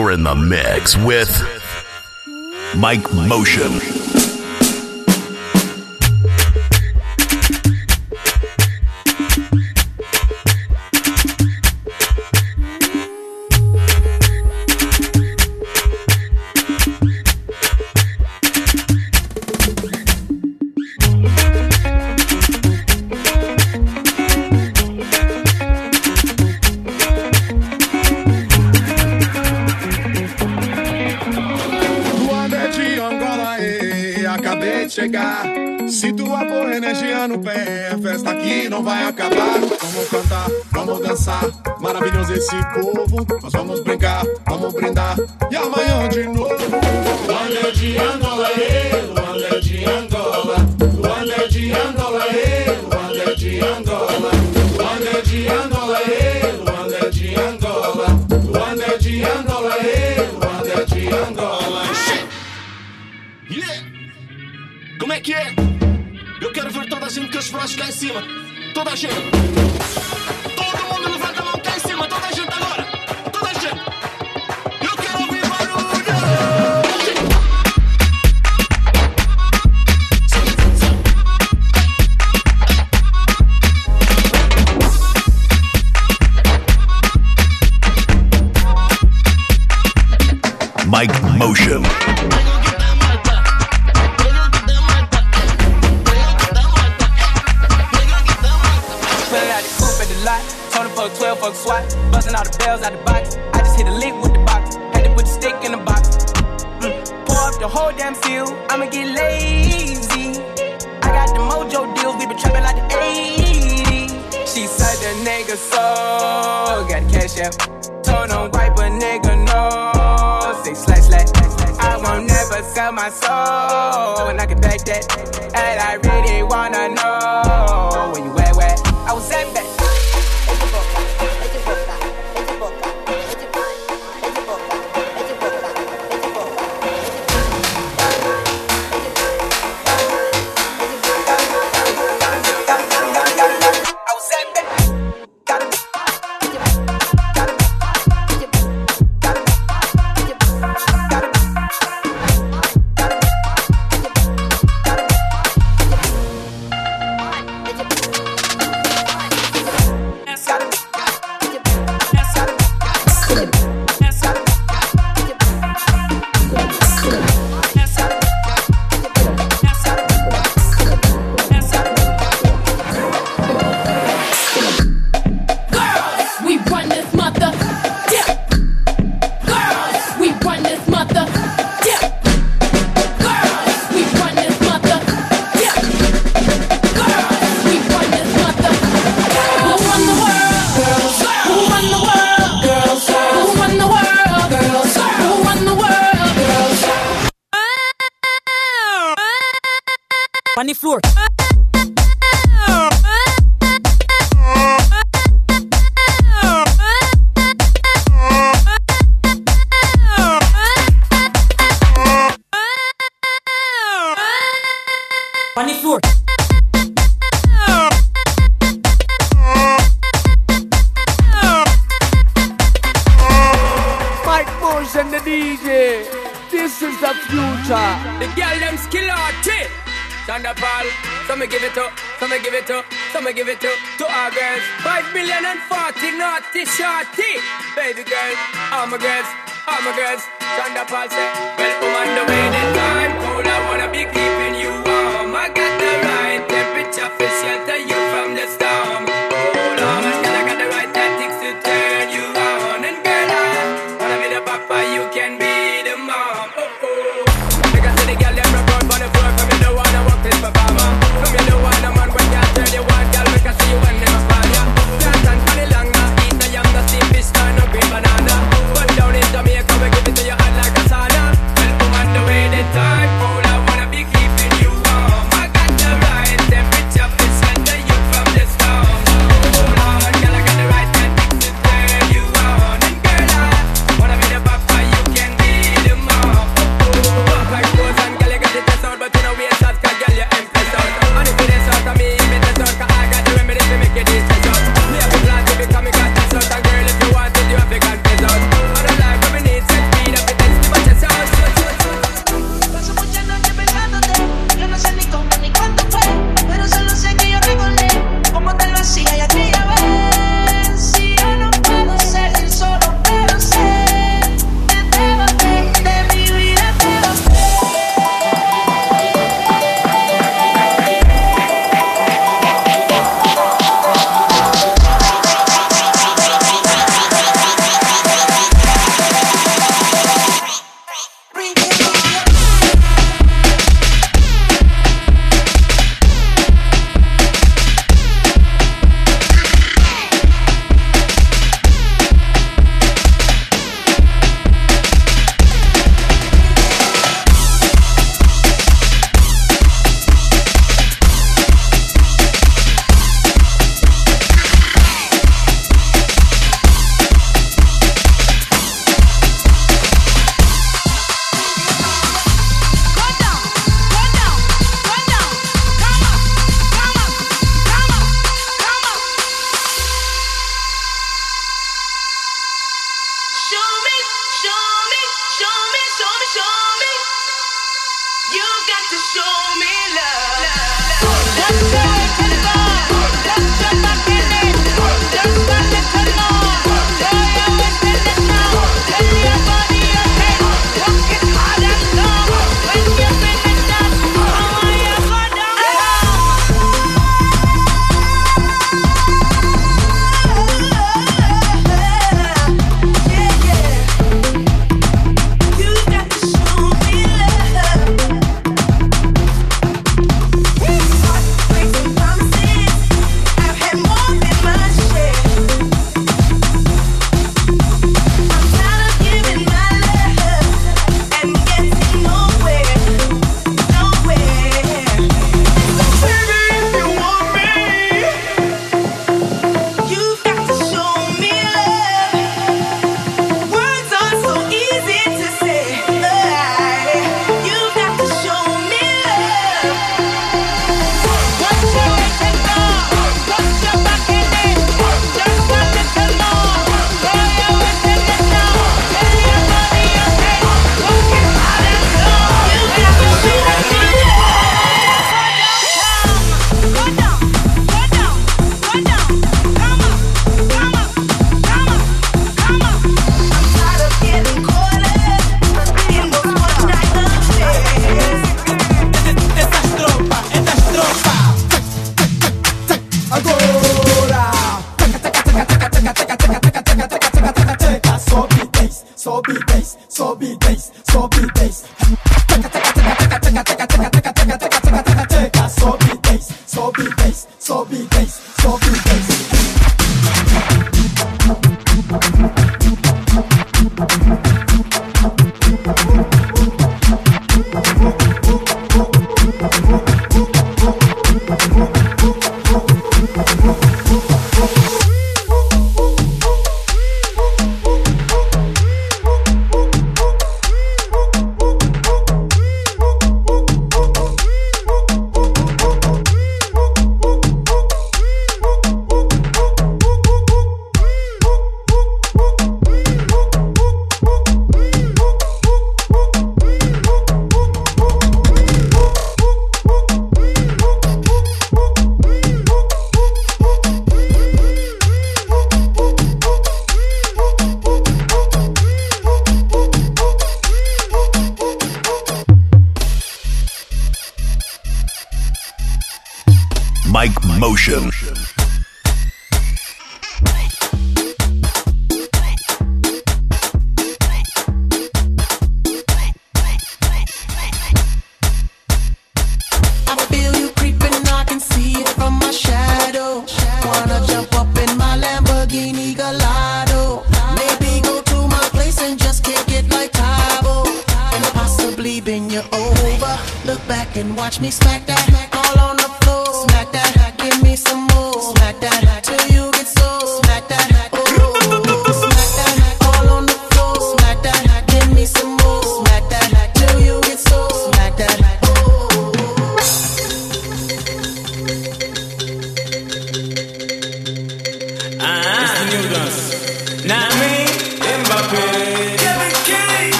You're in the mix with Mike Motion. Esse povo. Motion. 12, fuck SWAT, busting all the bells out the body. my soul. And I can back that. And I really wanna know. floor. I'm a I'm a Chanda Paul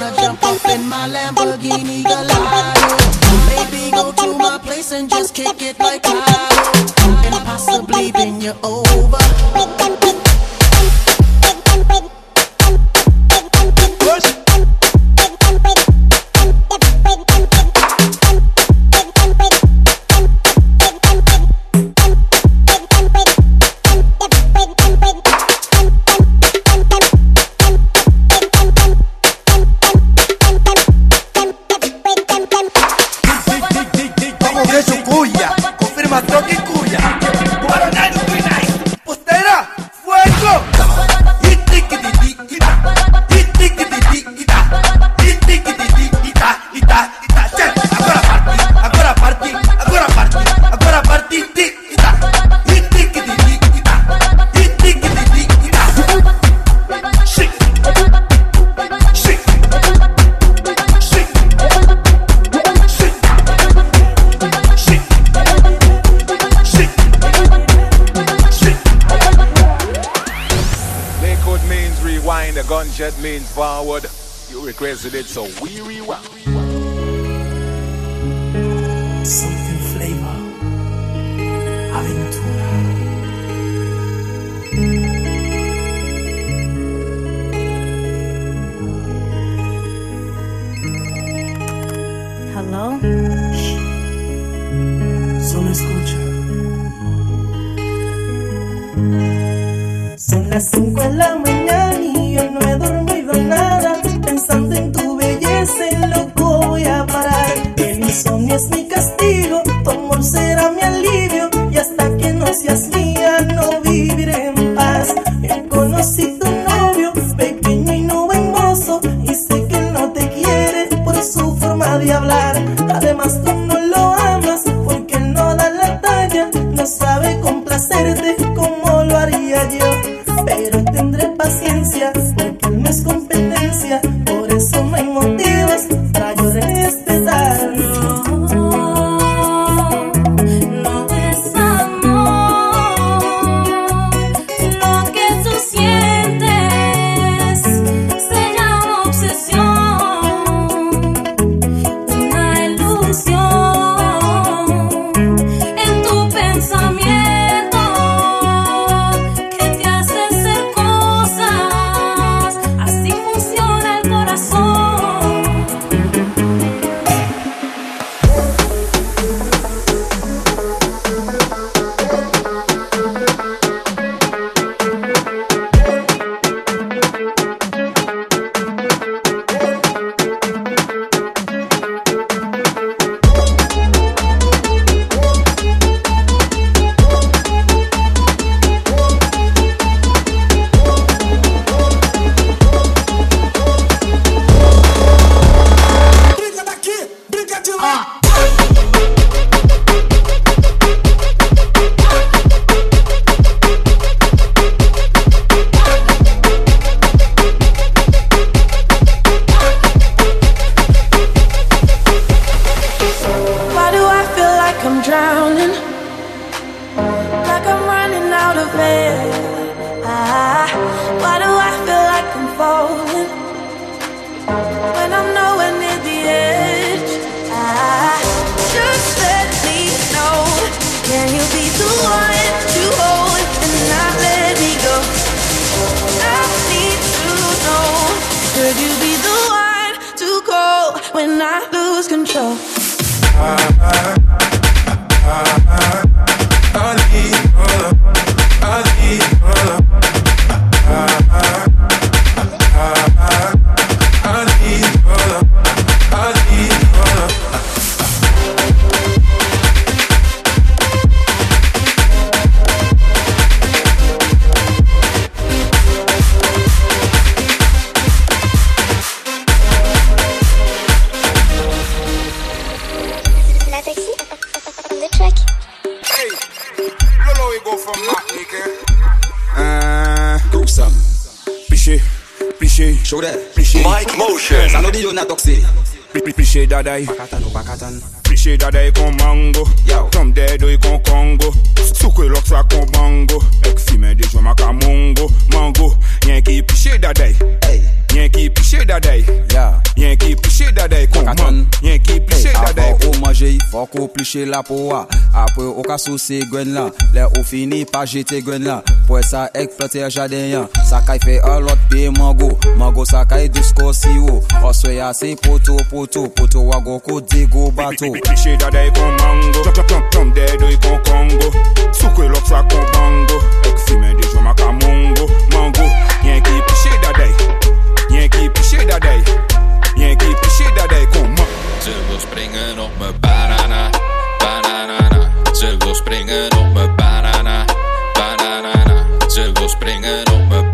gonna jump up in my Lamborghini Gallardo. las 5 de la mañana. daday Pakatan ou pakatan? Pliché daday kon mango. Tom dedoy e kon kongo. Soukwe lok sa kon bango. Ek fime de jwa maka mongo. Mango Yen ki pliché hey. Yen ki pliché yeah. Yen ki pliché daday kon man Yen ki pliché daday Avan ou manje Fok ou pliche la pou poa Apre ou ka souse gwen la Le ou fini pa jete gwen la. Pwè sa ek plante jaden yan Sa kay fe alot pe mango. Mango sa kay disko si ou. Oswe ya se poto poto Poto wago ko digo bato Piché dadai kon mango. Tom, tom, tom, tom dedo kon Congo. Soukwe lok sa kon bango. Ek fime de jwa maka mongo. Mango. Yen ki piché dadai. Yen ki piché dadai. Yen ki piché dadai kon man. Ze wil springen op mijn banana, banana. Ze wil springen op mijn banana, banana. Ze wil springen op mijn banana,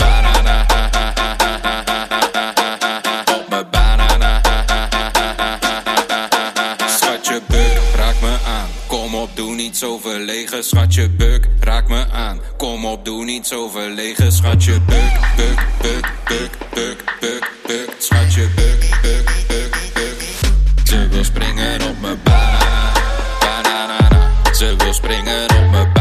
niet zo verlegen. Schatje buk, raak me aan. Kom op, doe niet zo verlegen. Schatje buk, buk, buk, buk, buk, buk, buk. Schatje buk, buk, buk, buk. Ze wil springen op mijn banana, banana. Ze wil springen op mijn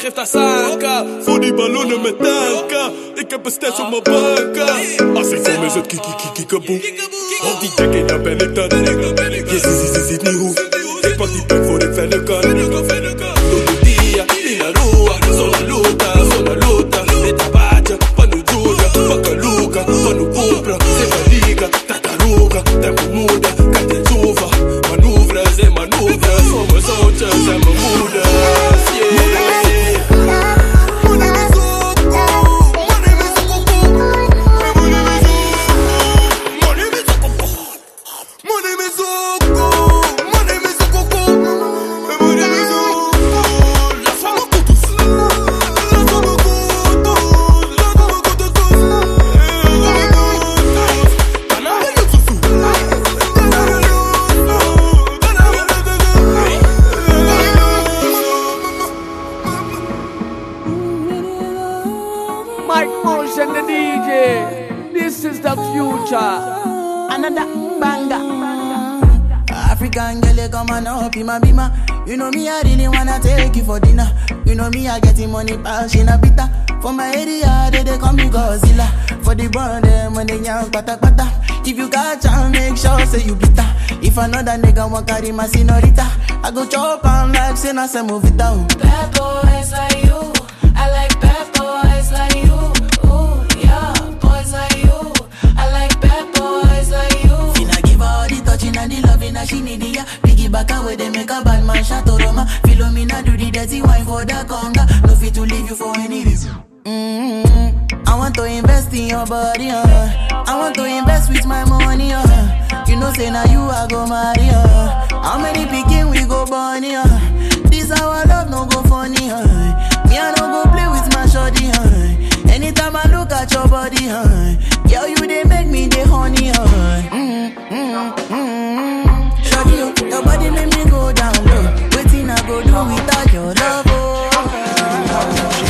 zij geeft haar. Voor die ballonnen met tanken. Ik heb een stats op mijn banken. Als ik kom is het kiki kiki kaboe. Op die dekking, dan ben ik dat. Je ziet niet hoe. Money, pass in a bitter. For my area, they, they call me Godzilla. For the brand, them when they young, pata pata. If you got chance, make sure say you bitter. If another nigga want carry my senorita, I go chop on like say na it down. Bad boys like you. Ya. Piggy back away, they make a bad man shot Roma. Philomena do the dirty wine for the conga. No fit to leave you for any reason. Mm-hmm. I want to invest in your body, uh. I want to invest with my money, uh. You know, say now you I go marry, uh. How many picking we go bunny, uh. This our love no go funny, uh. Me I no go play with my shorty, uh. Anytime I look at your body, uh.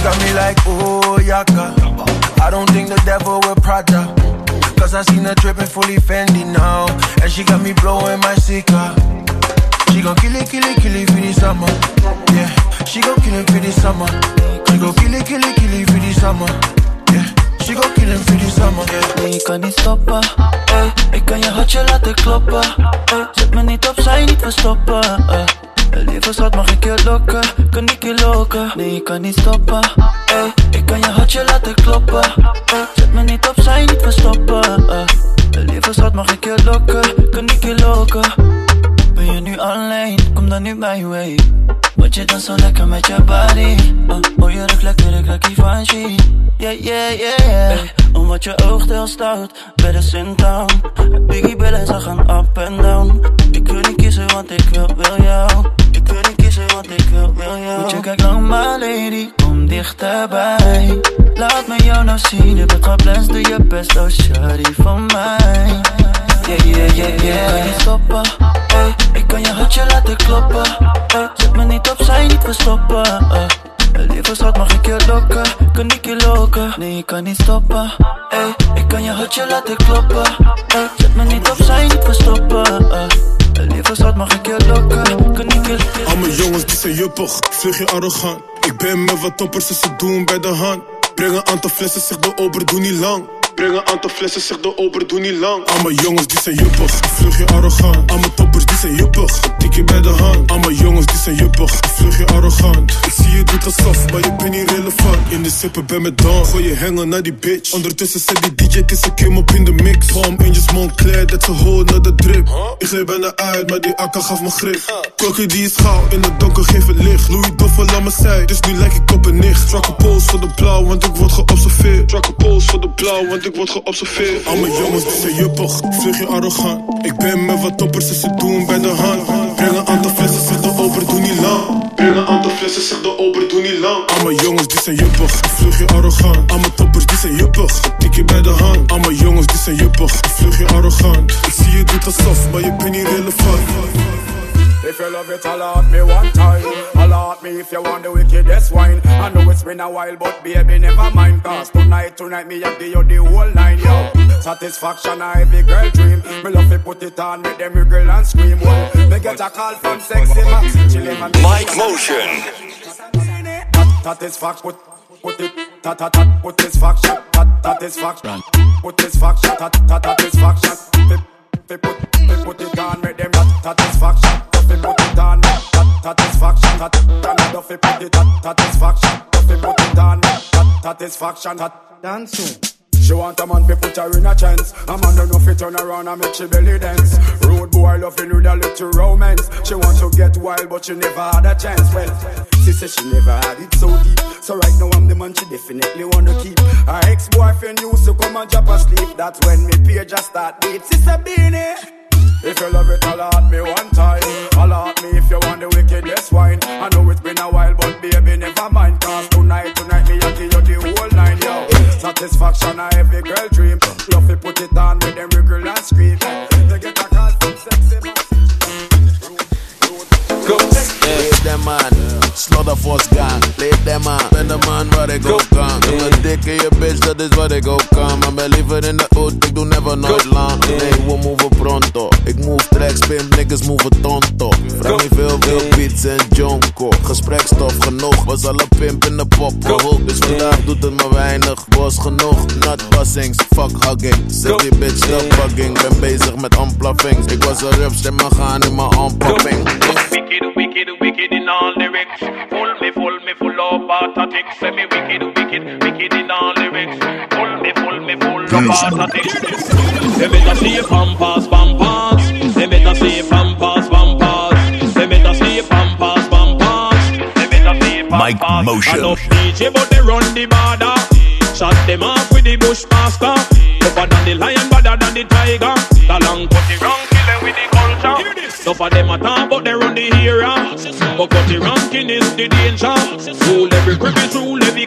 Got me like, oh, yaka. I don't think the devil will Prada. Cause I seen her dripping fully Fendi now. And she got me blowing my Sika. She gon' kill it, kill it, kill it for the summer. Yeah, she gon' kill it for the summer. She gon' kill it, kill it, kill it for the summer. Yeah, she gon' kill it for the summer. Yeah. Ik kan niet stoppen. Ey, eh? ik kan je hartje laten kloppen. Ey, eh? zet me niet opzij, niet verstoppen. Eh? Ey. Lieve schat, mag ik je lokken? Kan ik je lokken? Nee, ik kan niet stoppen. Ik kan je hartje laten kloppen. Zet me niet opzij, niet verstoppen. Ey. Lieve schat, mag ik je lokken? Kan ik je lokken? Ben je nu alleen? Kom dan nu bij me. Wat je dan zo lekker met je body. Uh, oh, je ruikt lekker, ik ruik Givenchy. Yeah, yeah, yeah, yeah. Ey, omdat je oog heel stout, better in town. Biggie billen, ze gaan up and down. Ik wil niet kiezen, want ik wil, wil jou. Ik wil niet kiezen, want ik wil, wil jou. Moet je kijk lang, my lady, kom dichterbij. Laat me jou nou zien, je bent geblest, doe je best, oh shawty van mij. Yeah, yeah, yeah, yeah. Kan je stoppen? Ey, ik kan je hartje laten kloppen. Ey, zet me niet opzij, niet verstoppen. Ey. Lieve schat, mag ik je lokken? Kan ik je lokken? Nee, ik kan niet stoppen. Ey, ik kan je hartje laten kloppen. Ey, zet me niet opzij, niet verstoppen. Ey. Lieve schat, mag ik je lokken? Kan ik je Al mijn jongens die zijn juppig, vlug je arrogant. Ik ben met wat toppers, dus ze doen bij de hand. Breng een aantal flessen, zeg de ober, doe niet lang. Breng een aantal flessen, zeg de ober, doe niet lang. Al mijn jongens die zijn juppig, vlug je arrogant. Al mijn toppers zijn juppig, tik je bij de hand. Al mijn jongens die zijn juppig, vlug je arrogant. Ik zie je doet alsof, maar je bent niet relevant. In de sippen ben met dan, gooi je hangen naar die bitch. Ondertussen zet die DJ, een kim op in de mix. Palm je Montclair, dat ze hoort naar de drip. Ik gleed bijna uit, maar die akka gaf me grip. Kokkie die is gauw, in het donker geef het licht. Louis Doffel aan mijn zij, dus nu lijk ik op een nicht. Een pols voor de blauw, want ik word geobserveerd. Een pols voor de blauw, want ik word geobserveerd. Al mijn jongens die zijn juppig, vlug je arrogant. Ik ben met wat toppers, dus ze doen bij de hand. Breng een aantal flessen, zeg de ober, doe niet lang. Breng een aantal flessen, zeg de ober, doe niet lang. Al mijn jongens die zijn juppig, vlug je arrogant. Al mijn toppers die zijn juppig, tik je bij de hand. Al mijn jongens die zijn juppig, vlug je arrogant. Ik zie je doet alsof, maar je bent niet relevant. If you love it, allot me one time. Allot me if you want the wickedest wine. I know it's been a while, but baby, never mind. Cause tonight, tonight, me, I give you the whole line, yo. Satisfaction, a every girl dream. Me love to put it on, make them wriggle and scream. Well, me get a call from sexy Max. Mike Motion. Satisfaction, put, put it, ta ta ta, put this faction, ta satisfaction, put this faction, ta ta satisfaction. Fi, fi put, fi put it on, make them satisfaction. Fi put it on, ta satisfaction, ta ta fi put it satisfaction. Fi put it on, ta satisfaction, ta dance soon. She want a man fi put her in a chance A man don't know fi turn around and make she belly dance. Road boy loving with a little romance. She want to get wild but she never had a chance. Well, she say she never had it so deep. So right now I'm the man she definitely wanna keep. Her ex-boyfriend used to come and drop asleep. That's when me page just start beat. Sister Beanie if you love it, allot me one time. Allot me if you want the wickedest wine. I know it's been a while, but baby, never mind. Cause Satisfaction, a every girl dream. Love to put it on with them wriggle and scream. They get a call from sexy man. Go. Yeah. them man. Slaughter force gang, leef them man. Ben de man waar ik ook kan. Doe een dik in je bitch, dat is wat ik ook kan. Maar ben liever in de auto, ik doe never nooit lang. Nee, we move pronto. Ik move tracks, pimp niggas move tonto. Vraag niet veel, veel beats en jonko. Gesprekstof genoeg, was alle pimp in de pop gehoord. Dus vandaag doet het maar weinig, was genoeg. Not bussings, fuck hugging. Zet die bitch stop bugging. Ben bezig met unpluffings. Ik was een rups en me gaan in mijn unpopping. Wicked, wicked, in all lyrics. Full me, full me, full of pathetics. Say me wicked, wicked, wicked in all lyrics. Full me, full me, full of pathetics. They better see pampas, pampas. They better see pampas, pampas. They better see pampas, pampas. They better see pampas. Mike Motion. Love DJ, but they run the border. Shot them off with the bushmaster. Tougher than the lion, better than the tiger. The long cut the wrong, kill them with the culture. Enough of them a talk, but they run the area. But cut the ranking is the danger. Rule every crevice, rule every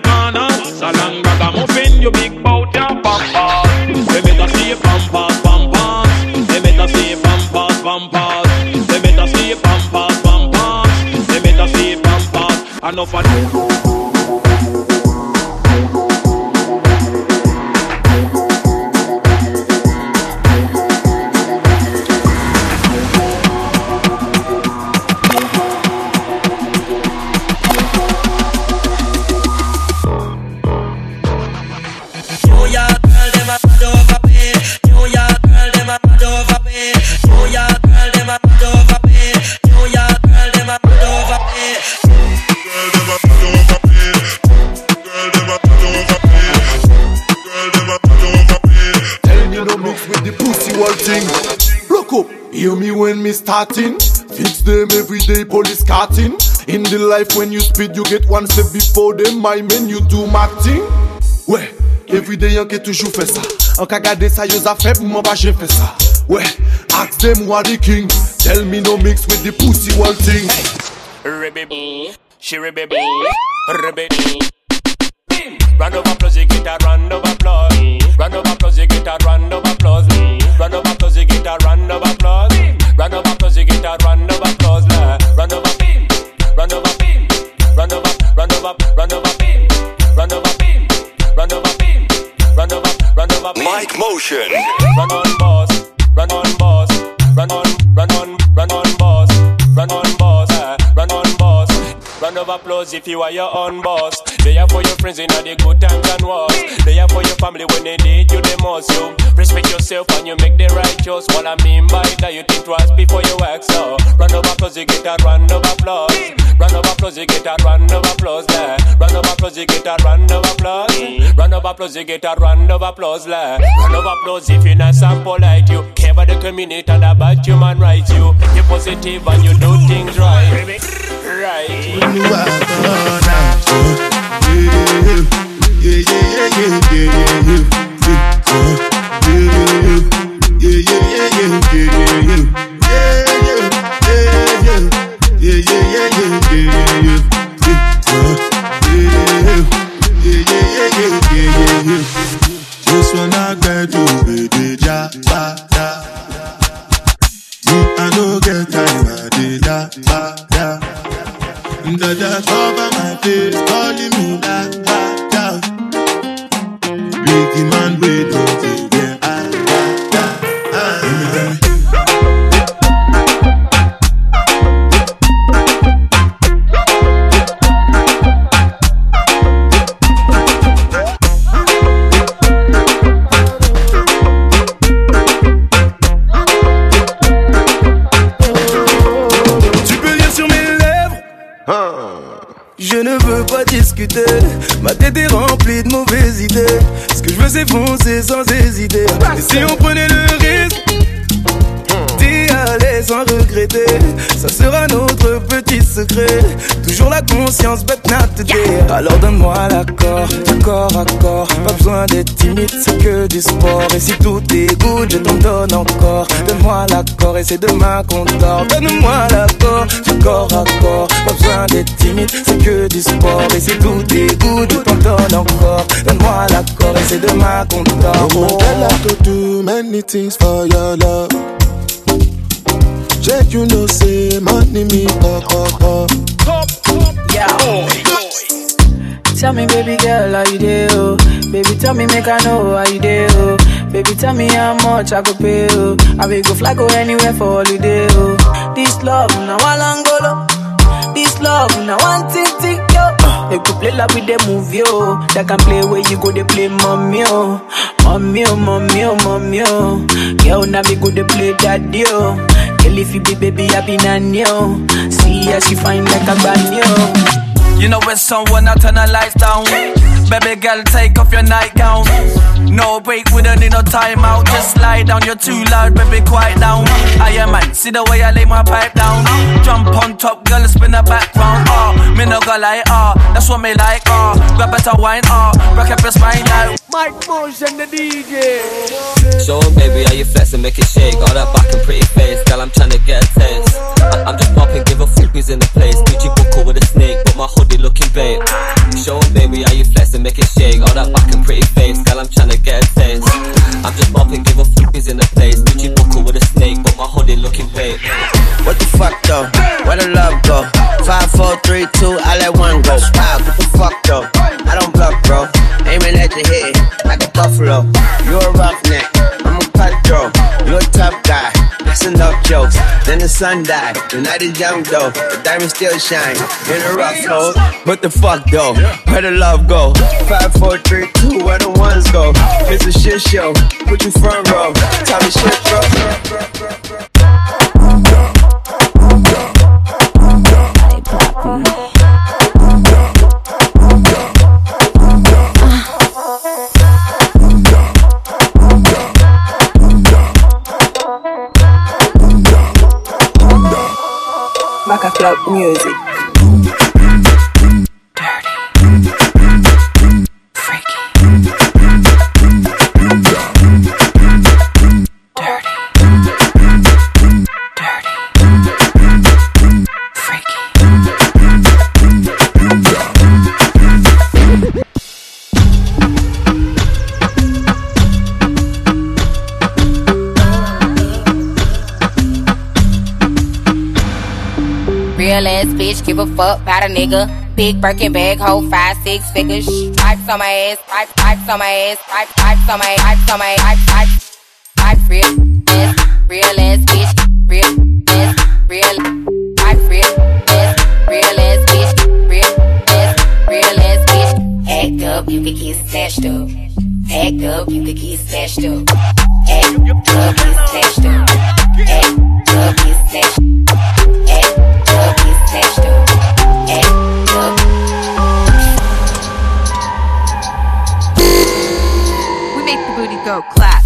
Life when you speed, you get one step before them. My men, you do my thing. Ouais, every day yon ke toujou fè sa. An ka gade sa yo zafè pou mwen pa jen fè sa. Ouais, ask them who are the king. Tell me no mix with the pussy wall thing. Ribby, she ribby, ribby. Round of applause, you get a round of applause. Round of applause, you get a round of applause. Round of applause, you get a round of applause. Motion. Run on boss, run on boss, run on, run on, run on boss, run on boss, eh, run on boss. Round of applause if you are your own boss. They are for your friends in all the good times and wars. They are for your family when they need you the most. You respect yourself and you make the right choice. What I mean by that, you think twice before you act. So Run over applause, you get a round of applause. Run over applause, you get a round of applause. There. Round of applause, you get a round of applause. Run over applause, you get a round of applause. There. Round of applause if you're not some polite. You care about the community and about human rights. You you're positive and you do things right. Right. This one I get to baby ja ba. Me I no get time I dey da ba da. Cover my face, calling me da da da. Biggie man we don't Ma tête est remplie de mauvaises idées. Ce que je veux c'est foncer sans hésiter. Et si on prenait le risque D'y aller sans regretter. Ça sera notre petit secret. Toujours la conscience but not today Alors donne-moi l'accord à corps. Pas besoin d'être timide c'est que du sport. Et si tout est good je t'en donne encore. Donne-moi l'accord et c'est demain qu'on dort Donne-moi l'accord à corps. Pas besoin d'être timide c'est que du sport. Et si tout est good je t'en donne encore. Donne-moi l'accord et c'est demain qu'on dort Oh, girl, I could do many things for your love. Check, you know, say money me talk, talk, talk. tell me, baby girl, how you do? Oh? Baby, tell me, make I know how you do. Oh? Baby, tell me how much I could pay. Oh? I will go fly go anywhere for holiday. Oh? This love, now I long go This love, now one tick tick yo. They could play like with the movie, oh. That can play where you go, they play mommy, oh. Mommy, oh, mommy, oh, mommy, oh. Girl, now me go, they play daddy, oh. Girl, if you be baby, I be nanny, oh. See how she fine like a brand new. You know it's on when someone I turn the lights down. Baby girl, take off your nightgown. No break, we don't need no time out. Just lie down, you're too loud, baby, quiet down. I am man, see the way I lay my pipe down. Jump on top, girl, spin the background. Oh, me no go like, oh, ah, that's what me like, oh. Grab better wine, oh, rock up your spine like. Mike Motion, the DJ. Show 'em, baby, how you flex and make it shake. All that back and pretty face, girl, I'm tryna get a taste. I- I'm just popping, give a fuck who's in the place. Gucci buckle with a snake, but my hoodie looking babe. Show 'em, baby, how you flex and make it shake. All that back and pretty face, girl, I'm trying to get a taste. I'm just popping, give a fuck who's in the place. Gucci buckle with a snake, but my hoodie looking babe. What the fuck though? Where the love go? Five, four, three, two, I let one go. Wow, what the fuck though? I don't bluff, bro. Aiming at your head like a buffalo. You're a roughneck, I'm a cutthroat. You're a tough guy. Enough jokes. Then the sun died. The night is young though. The diamond still shine in a rough hole. What the fuck though? Where the love go? Five, four, three, two. Where the ones go? It's a shit show. Put you front row. Me shit, bro. Club Music. Real ass bitch, give a fuck about a nigga. Big Birkin bag, hold five, six figures. Stripes on my ass, stripes, stripes on my ass, stripes, stripes on my, stripes on my, stripes, stripes. Stripes real ass, real ass bitch, real ass, real. Stripes real ass, real ass bitch, real ass, real ass bitch. Act up, you can get snatched up. Act up, you can get snatched up. Act up, get snatched up. The booty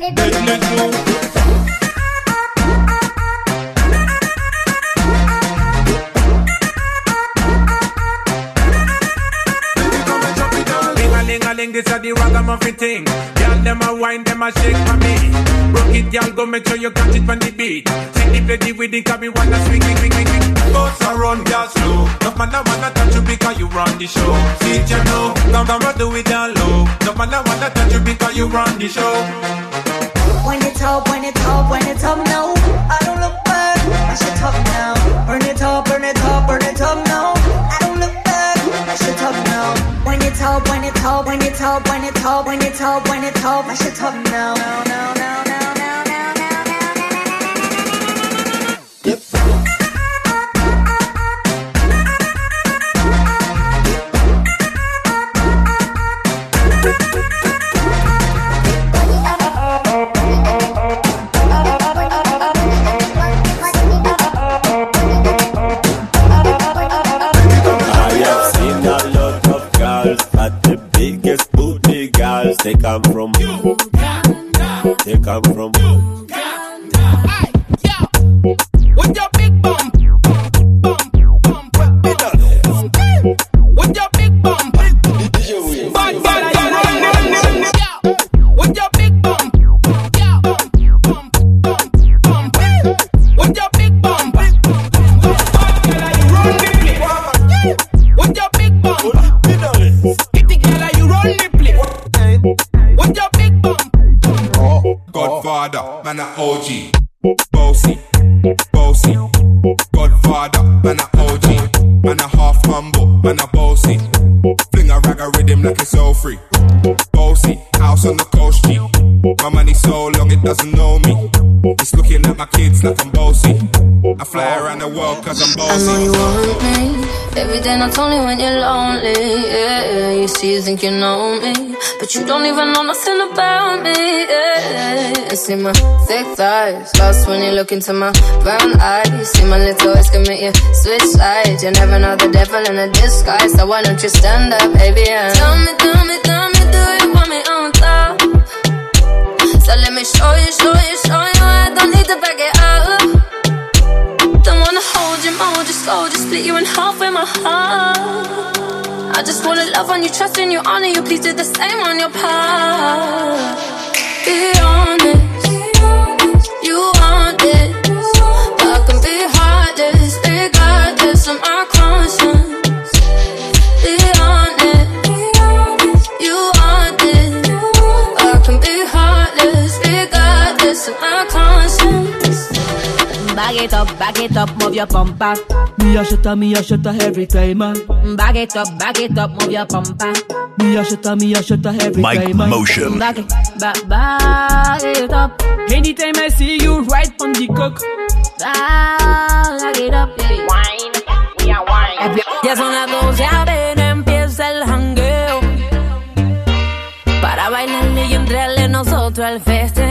Let me go. This a the ragamuffin thing. Girl, them a wine, them a shake for me. Rock it, girl, go make sure you catch it on the beat. See the with the cabin, wanna swing, swing, swing, swing, swing. Boats are run, girl, slow. No man, I wanna touch you because you run the show. See, you know, come, come, do it down low. No man, I wanna touch you because you run the show. When it's up, when it's up, when it's up now. I don't look back, I should top now. Burn it up, burn it up, up, when it's up, when it's up, when it's up, when it's up, when it's up, I should top now. Now, now, now, they come from. They come from. OG. Bossy, bossy. Godfather, man a OG. Man a half humble, man a bossy. Fling a rag a rhythm like it's all free. Bossy, house on the coast G. My money so long it doesn't know me. It's looking at my kids like I'm bossy. I fly around the world cause I'm I know you bossy. want me every day, not only when you're lonely. Yeah, yeah. you see, you think you know me, but you don't even know nothing about me. Yeah, you see my thick thighs, lost when you look into my brown eyes. See my little eyes can make you switch sides. You never know the devil in a disguise, so why don't you stand up, baby? And tell me, tell me, tell me, do you want me on So let me show you, show you, show you. I don't need to back it up. Don't wanna hold you, mold you, slow, just split you in half with my heart. I just wanna love on you, trust in you, honor you. Please do the same on your part. Be honest, you want this. I can be heartless, of my conscience. Bag it up, bag it up, move your bumper. Me a shutter, me a shutter every time, man. Bag it up, bag it up, move your bumper. Me a shutter, me a shutter every Mike time, man. Motion. Bag it, ba- bag it up. Anytime I see you right on the cook. Bag it up, yeah. Wine, we are wine. Ya son las 12, a ver, empieza el jangueo. Para bailarle y entrarle nosotros al festejo.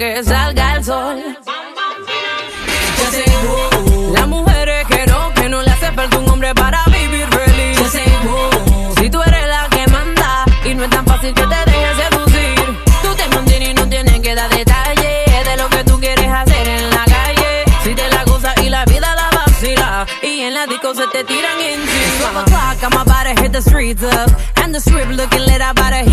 Que salga el sol. Ya sé, las mujeres que no, que no le hace falta un hombre para vivir feliz. Ya sé, si tú eres la que manda y no es tan fácil que te dejes seducir. Tú te mantienes y no tienes que dar detalles de lo que tú quieres hacer en la calle. Si te la gozas y la vida la vacila y en la disco se te tiran encima. 12 o'clock, I'm about to hit the streets up and the strip looking lit, about to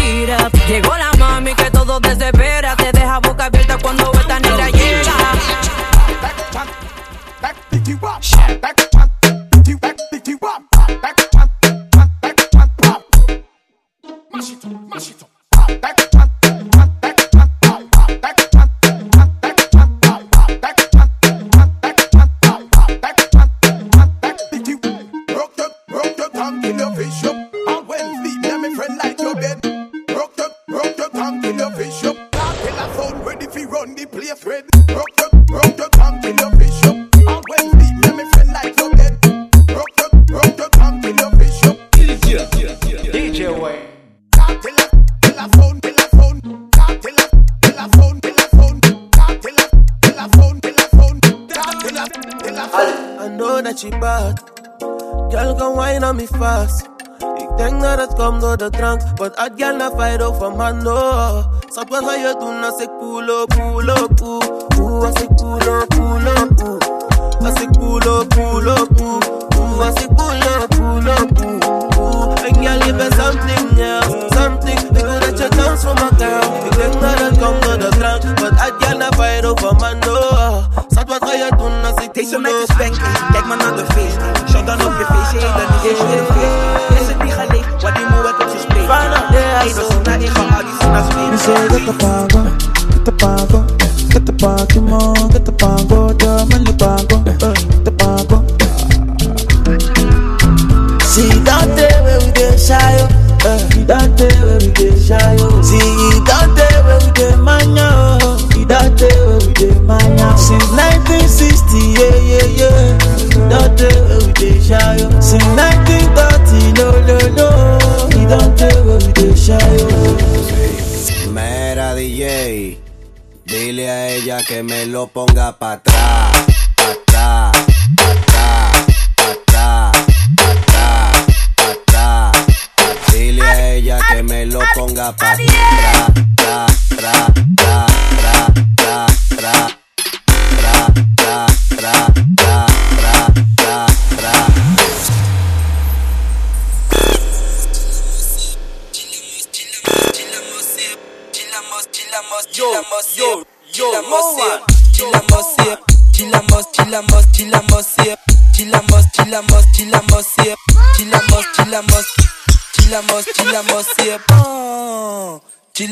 at girl na fight over man, no. Schat, wat ga je doen als ik pull up, pull up, oeh. Oeh, als ik pull up, pull up, oeh. Als ik pull up, pull up, oeh. Oeh, als ik pull up, pull up, oeh. Oeh, en girl, je bent something else, something. Ik wil dat je dans voor me girl. Ik denk dat het komt door de drank, but at girl na fight over man, no. Schat, wat ga je doen als ik Deze meid is spanking, kijk Dat is naar één, al die zin als Me say que te pago, que me lo ponga pa' atrás, pa' atrás,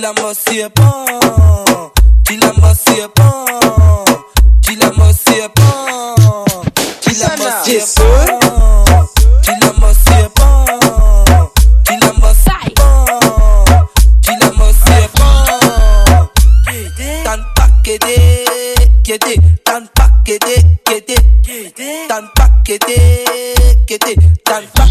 la c'est bon. Dilema c'est bon. Dilema c'est bon. Dilema c'est bon. Dilema c'est bon. Bon. Bon. Pas quédé, quédé. Tan pas quédé, quédé. Tan pas quédé, quédé. Tan pas.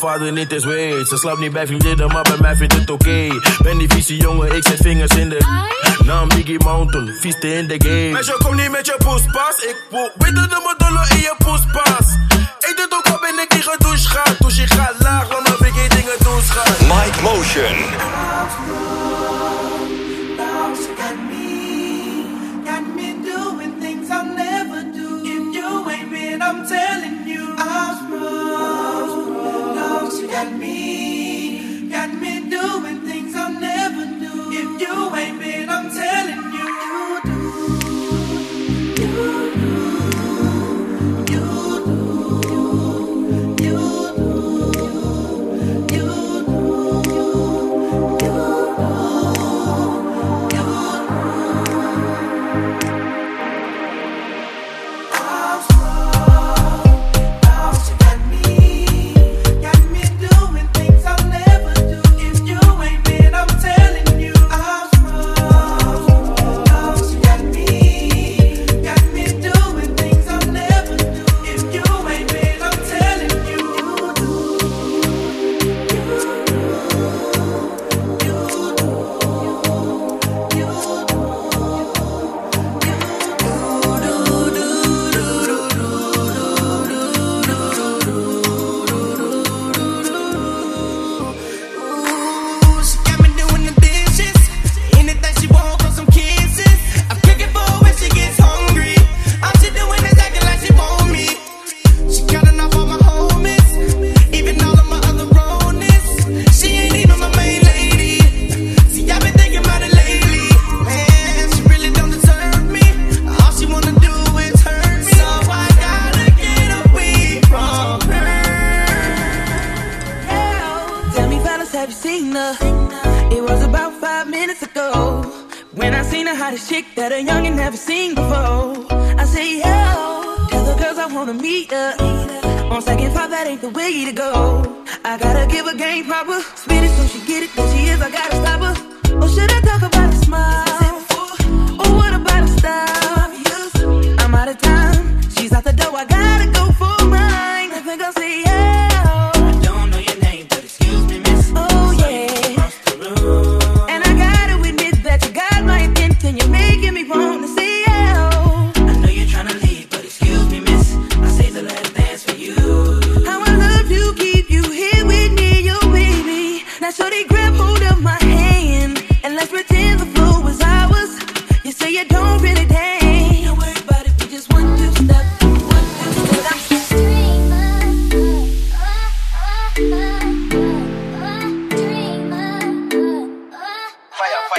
Vader niet eens weet. Ze slaapt niet bij vriendinnen, maar bij mij vindt het oké. Ben die vieze jongen, ik zet vingers in de. Naam Biggie Mountain, vieste in de game. Meisje, kom niet met je poespas. Ik wil weten dat mijn dollar in je poespas. Ik doe het ook al ben ik niet gedoucht. Dus je gaat laag, dan heb ik geen dingen doen schat. Mike Motion. Got me, got me doing things I'll never do. If you ain't been, I'm telling you, I'm sprung. Dogs, you got me, got me doing things I'll never do. If you ain't been, I'm telling you,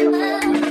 Bye.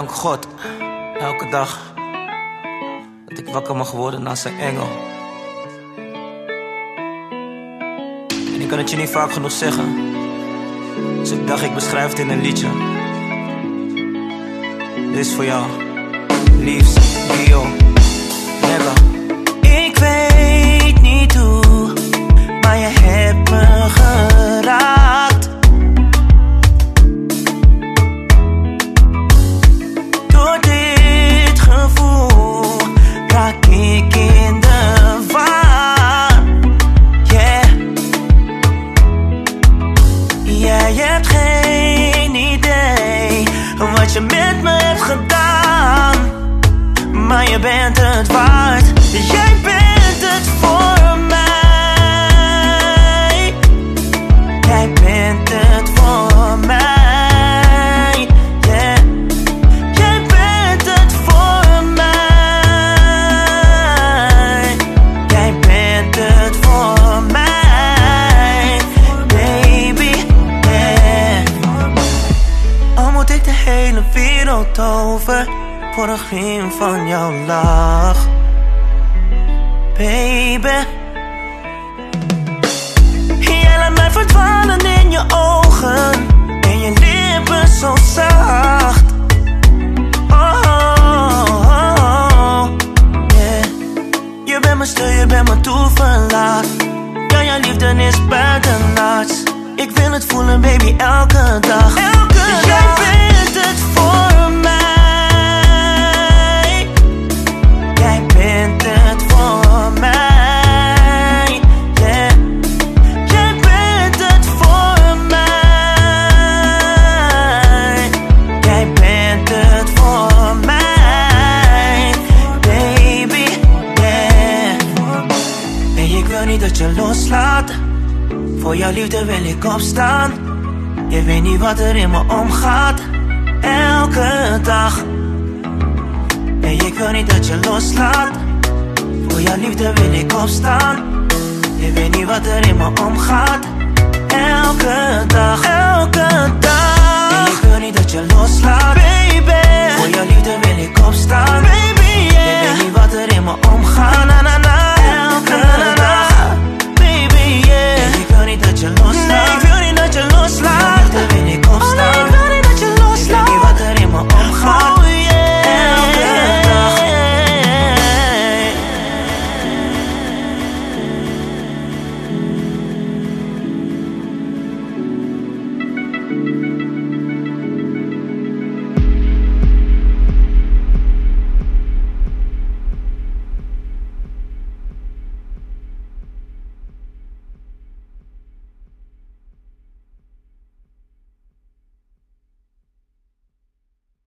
dank God, elke dag, dat ik wakker mag worden naast zijn engel. En ik kan het je niet vaak genoeg zeggen, dus ik dacht ik beschrijf het in een liedje. Dit is voor jou, liefst, Dio, never. Ik weet niet hoe, maar je hebt me gehoord. Voor een glim van jouw lach. Baby. Jij laat mij verdwalen in je ogen en je lippen zo zacht. Oh, oh, oh, oh, yeah. Je bent mijn steun, je bent mijn toeverlaat. Ja, jouw liefde is buitenaards. Ik wil het voelen, baby, elke dag. Elke dag. Voor jouw liefde wil ik opstaan. Je weet niet wat er in me omgaat. Elke dag. Nee, ik wil niet dat je loslaat. Voor jouw liefde wil ik opstaan. Je weet niet wat er in me omgaat. Elke dag, elke dag. Nee, ik wil niet dat je loslaat. Baby. Voor jouw liefde wil ik opstaan. Baby, yeah. Je weet niet wat er in me omgaat. Na, na, na. not your lost love. Only beauty, not your lost love. All I